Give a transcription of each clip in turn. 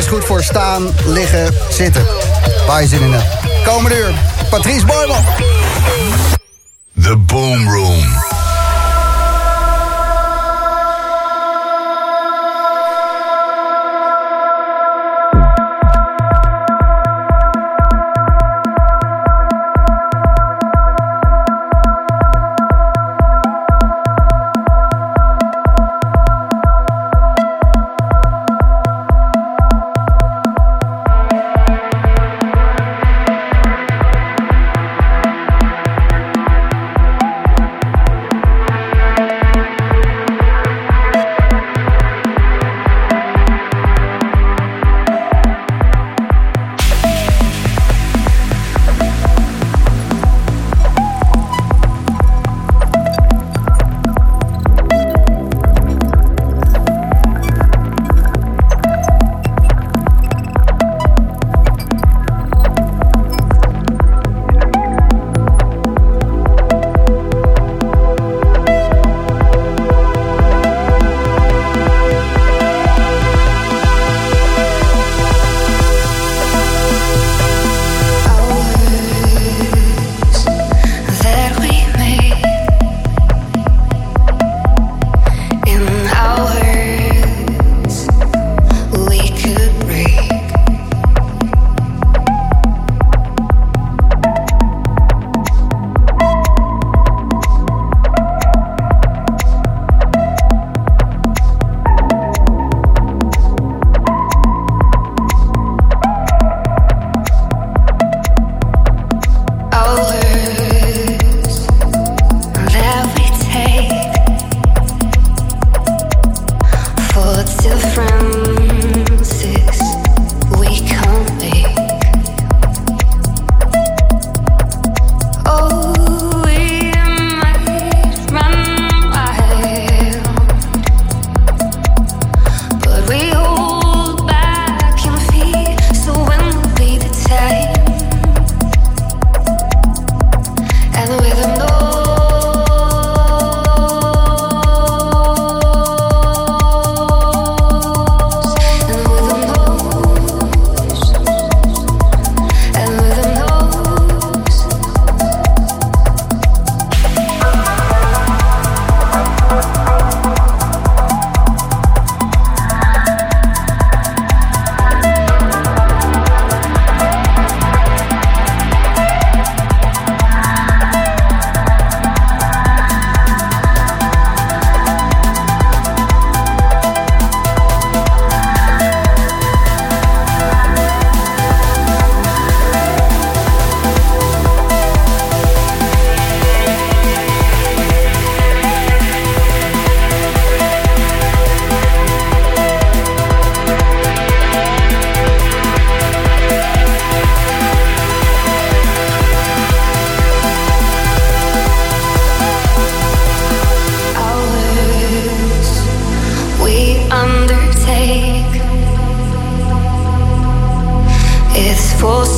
is goed voor staan, liggen, zitten. Waar je zin in hebt. Komende uur, Patrice Boyman. The Boom Room.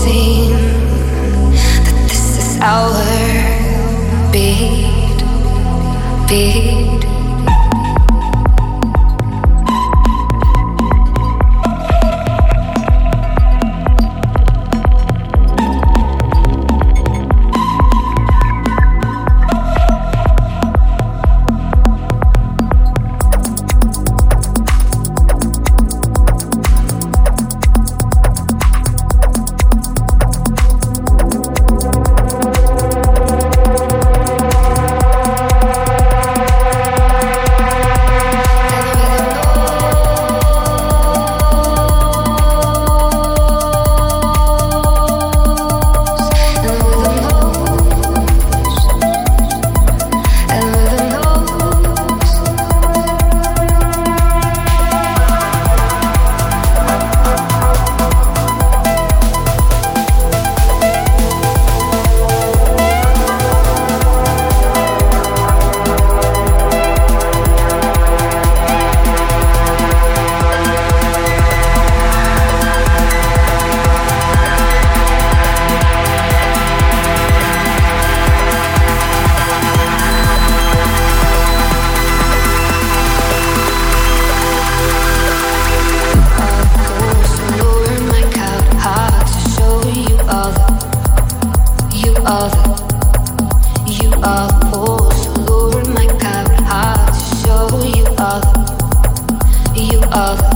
seen that this is our beat, beat. Oh.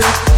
you.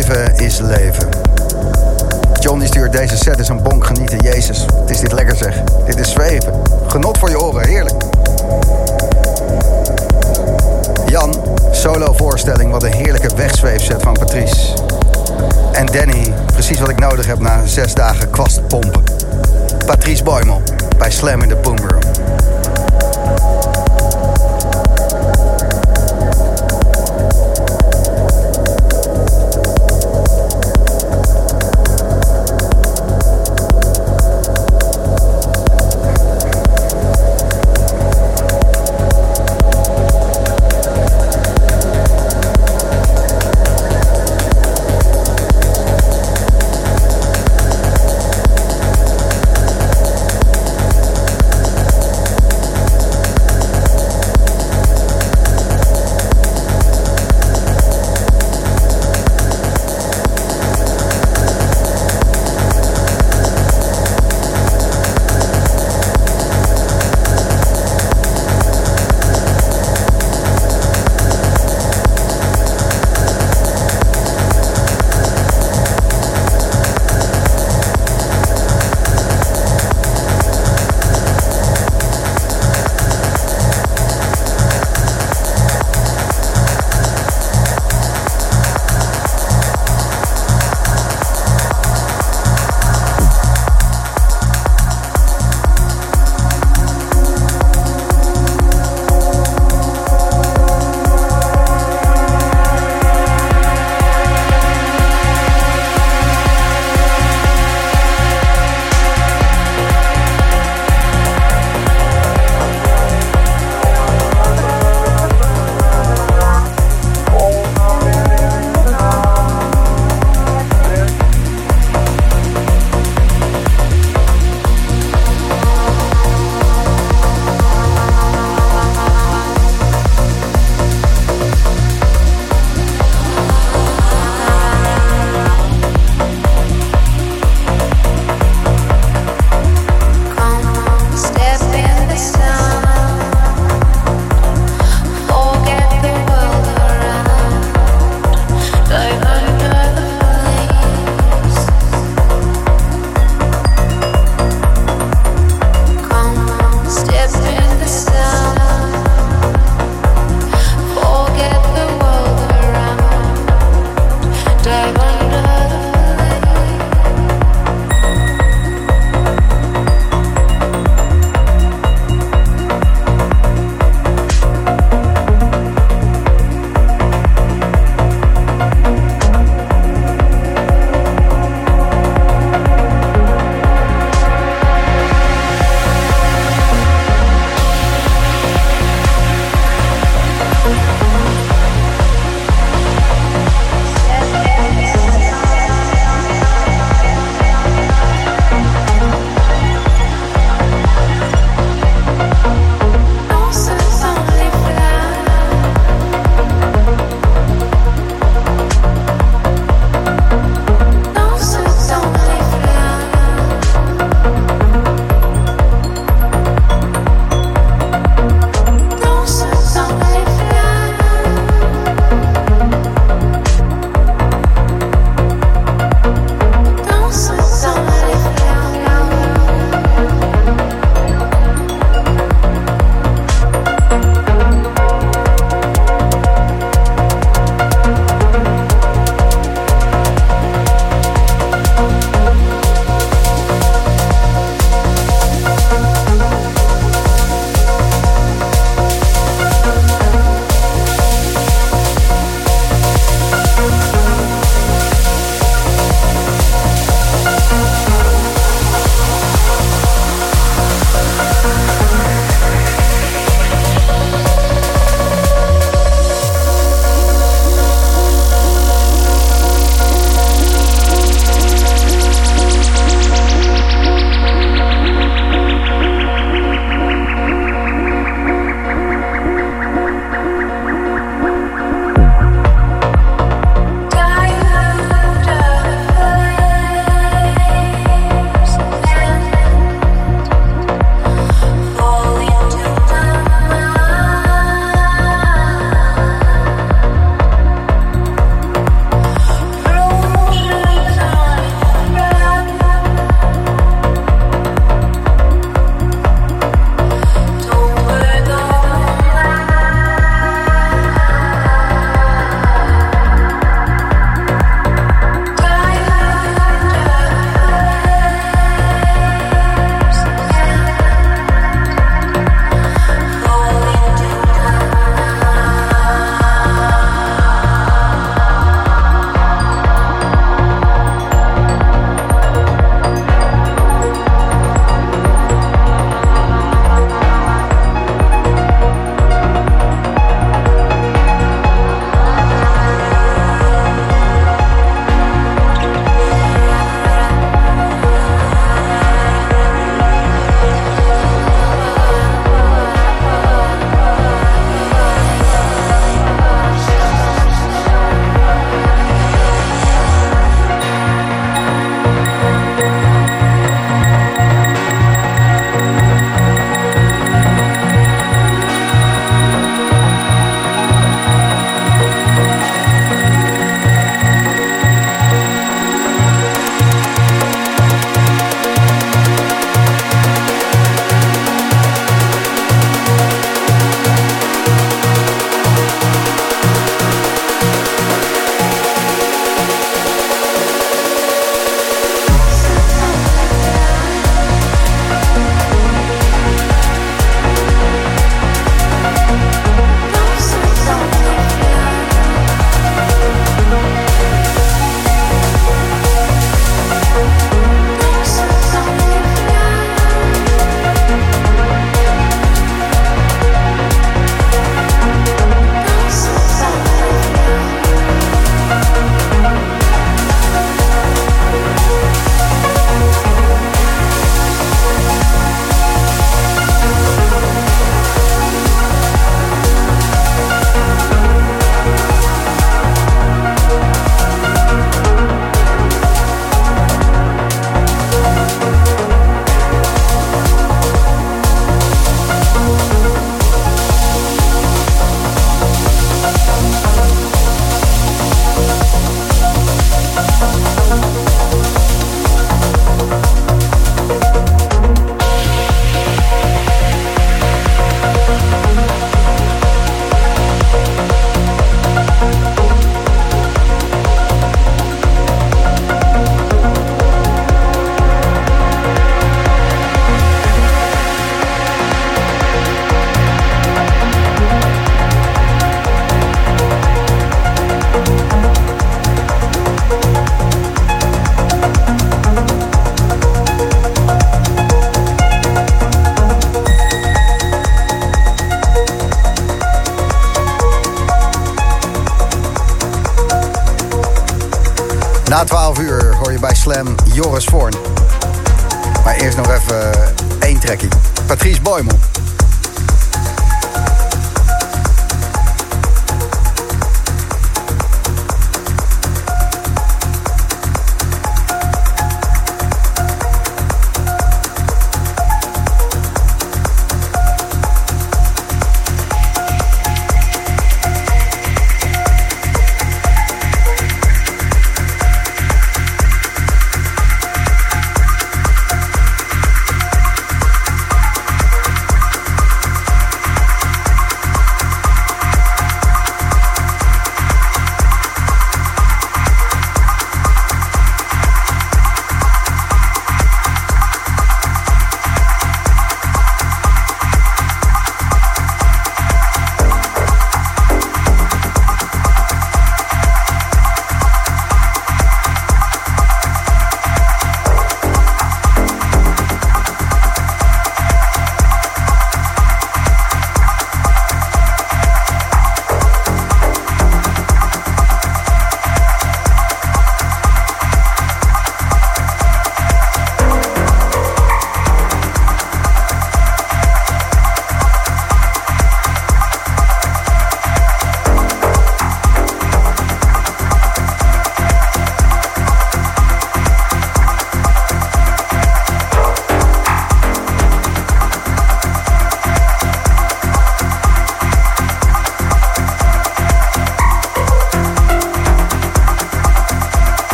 Zweven is leven. John die stuurt deze set is een bonk genieten. Jezus, het is dit lekker zeg. Dit is zweven. Genot voor je oren, heerlijk. Jan, solo voorstelling. Wat een heerlijke wegzweefset van Patrice. En Danny, precies wat ik nodig heb na zes dagen kwastpompen. Patrice Boymel bij Slam in the Boom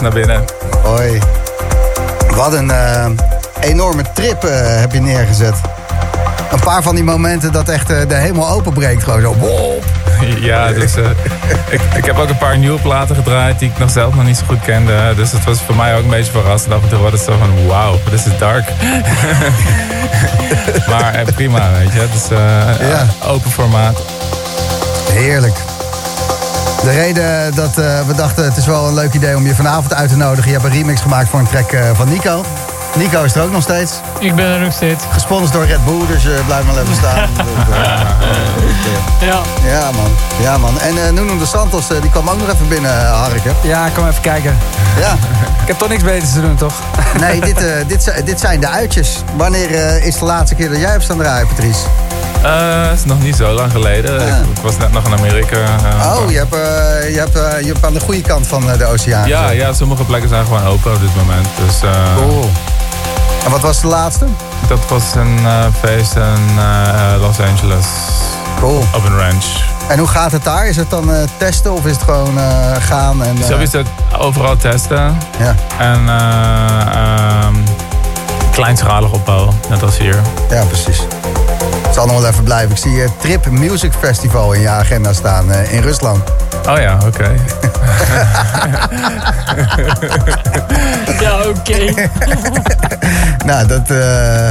naar binnen. Hoi. Wat een uh, enorme trip uh, heb je neergezet. Een paar van die momenten dat echt uh, de hemel openbreekt. Gewoon zo. Wow. Ja, dus ik, ik heb ook een paar nieuwe platen gedraaid die ik nog zelf nog niet zo goed kende. Dus het was voor mij ook een beetje verrassend. Af en toe was het zo van, wauw, dit is dark. maar prima, weet je. Het is ja. open formaat. Heerlijk. De reden dat uh, we dachten het is wel een leuk idee om je vanavond uit te nodigen. Je hebt een remix gemaakt voor een track uh, van Nico. Nico is er ook nog steeds. Ik ben er nog steeds. Gesponsord door Red Bull, dus uh, blijf maar even staan. ja. Ja man, ja man. En uh, Nuno de Santos, die kwam ook nog even binnen, Hark. Ja, kom even kijken. Ja. Ik heb toch niks beters te doen, toch? nee, dit, dit, dit zijn de uitjes. Wanneer is de laatste keer dat jij hebt staan draaien, Patrice? Uh, is nog niet zo lang geleden. Ik, was net nog in Amerika. Uh, oh, je hebt, uh, je, hebt, je hebt aan de goede kant van de oceaan. Ja, ja, sommige plekken zijn gewoon open op dit moment. Dus, cool. En wat was de laatste? Dat was een feest in Los Angeles. Cool. Op een ranch. En hoe gaat het daar? Is het dan testen of is het gewoon gaan? En, Sowieso overal testen. Ja. En um, kleinschalig opbouwen, net als hier. Ja, precies. Het zal nog wel even blijven. Ik zie eh, Trip Music Festival in je agenda staan eh, in Rusland. Oh ja, oké. Ja, oké. Nou, dat eh,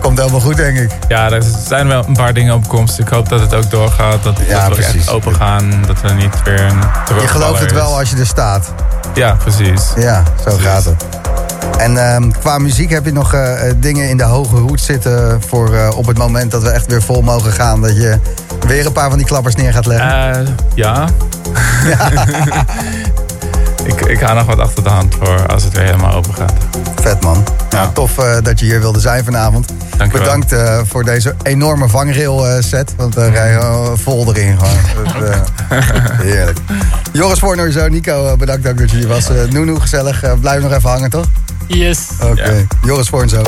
komt helemaal goed, denk ik. Ja, er zijn wel een paar dingen op komst. Ik hoop dat het ook doorgaat. Dat, Ja, dat we precies. echt open gaan. Dat we niet weer een Je gelooft het is. wel als je er staat. Ja, precies. Ja, zo Precies. gaat het. En ehm, qua muziek heb je nog eh, eh, dingen in de hoge hoed zitten... voor eh, op het moment dat we echt weer vol mogen gaan... dat je weer een paar van die klappers neer gaat leggen? Eh, ja. ik, ik ga nog wat achter de hand voor als het weer helemaal open gaat. Vet, man. Nou, Ja. tof eh, dat je hier wilde zijn vanavond. Dank je wel. Bedankt eh, voor deze enorme vangrail eh, set. Want daar rij je vol erin gewoon. Dat, eh, heerlijk. Joris Voornoor zo. Nico, bedankt ook dat je hier was. Noenoe, gezellig. Blijf nog even hangen, toch? Yes. Oké. Ja. Joris Voorn zo.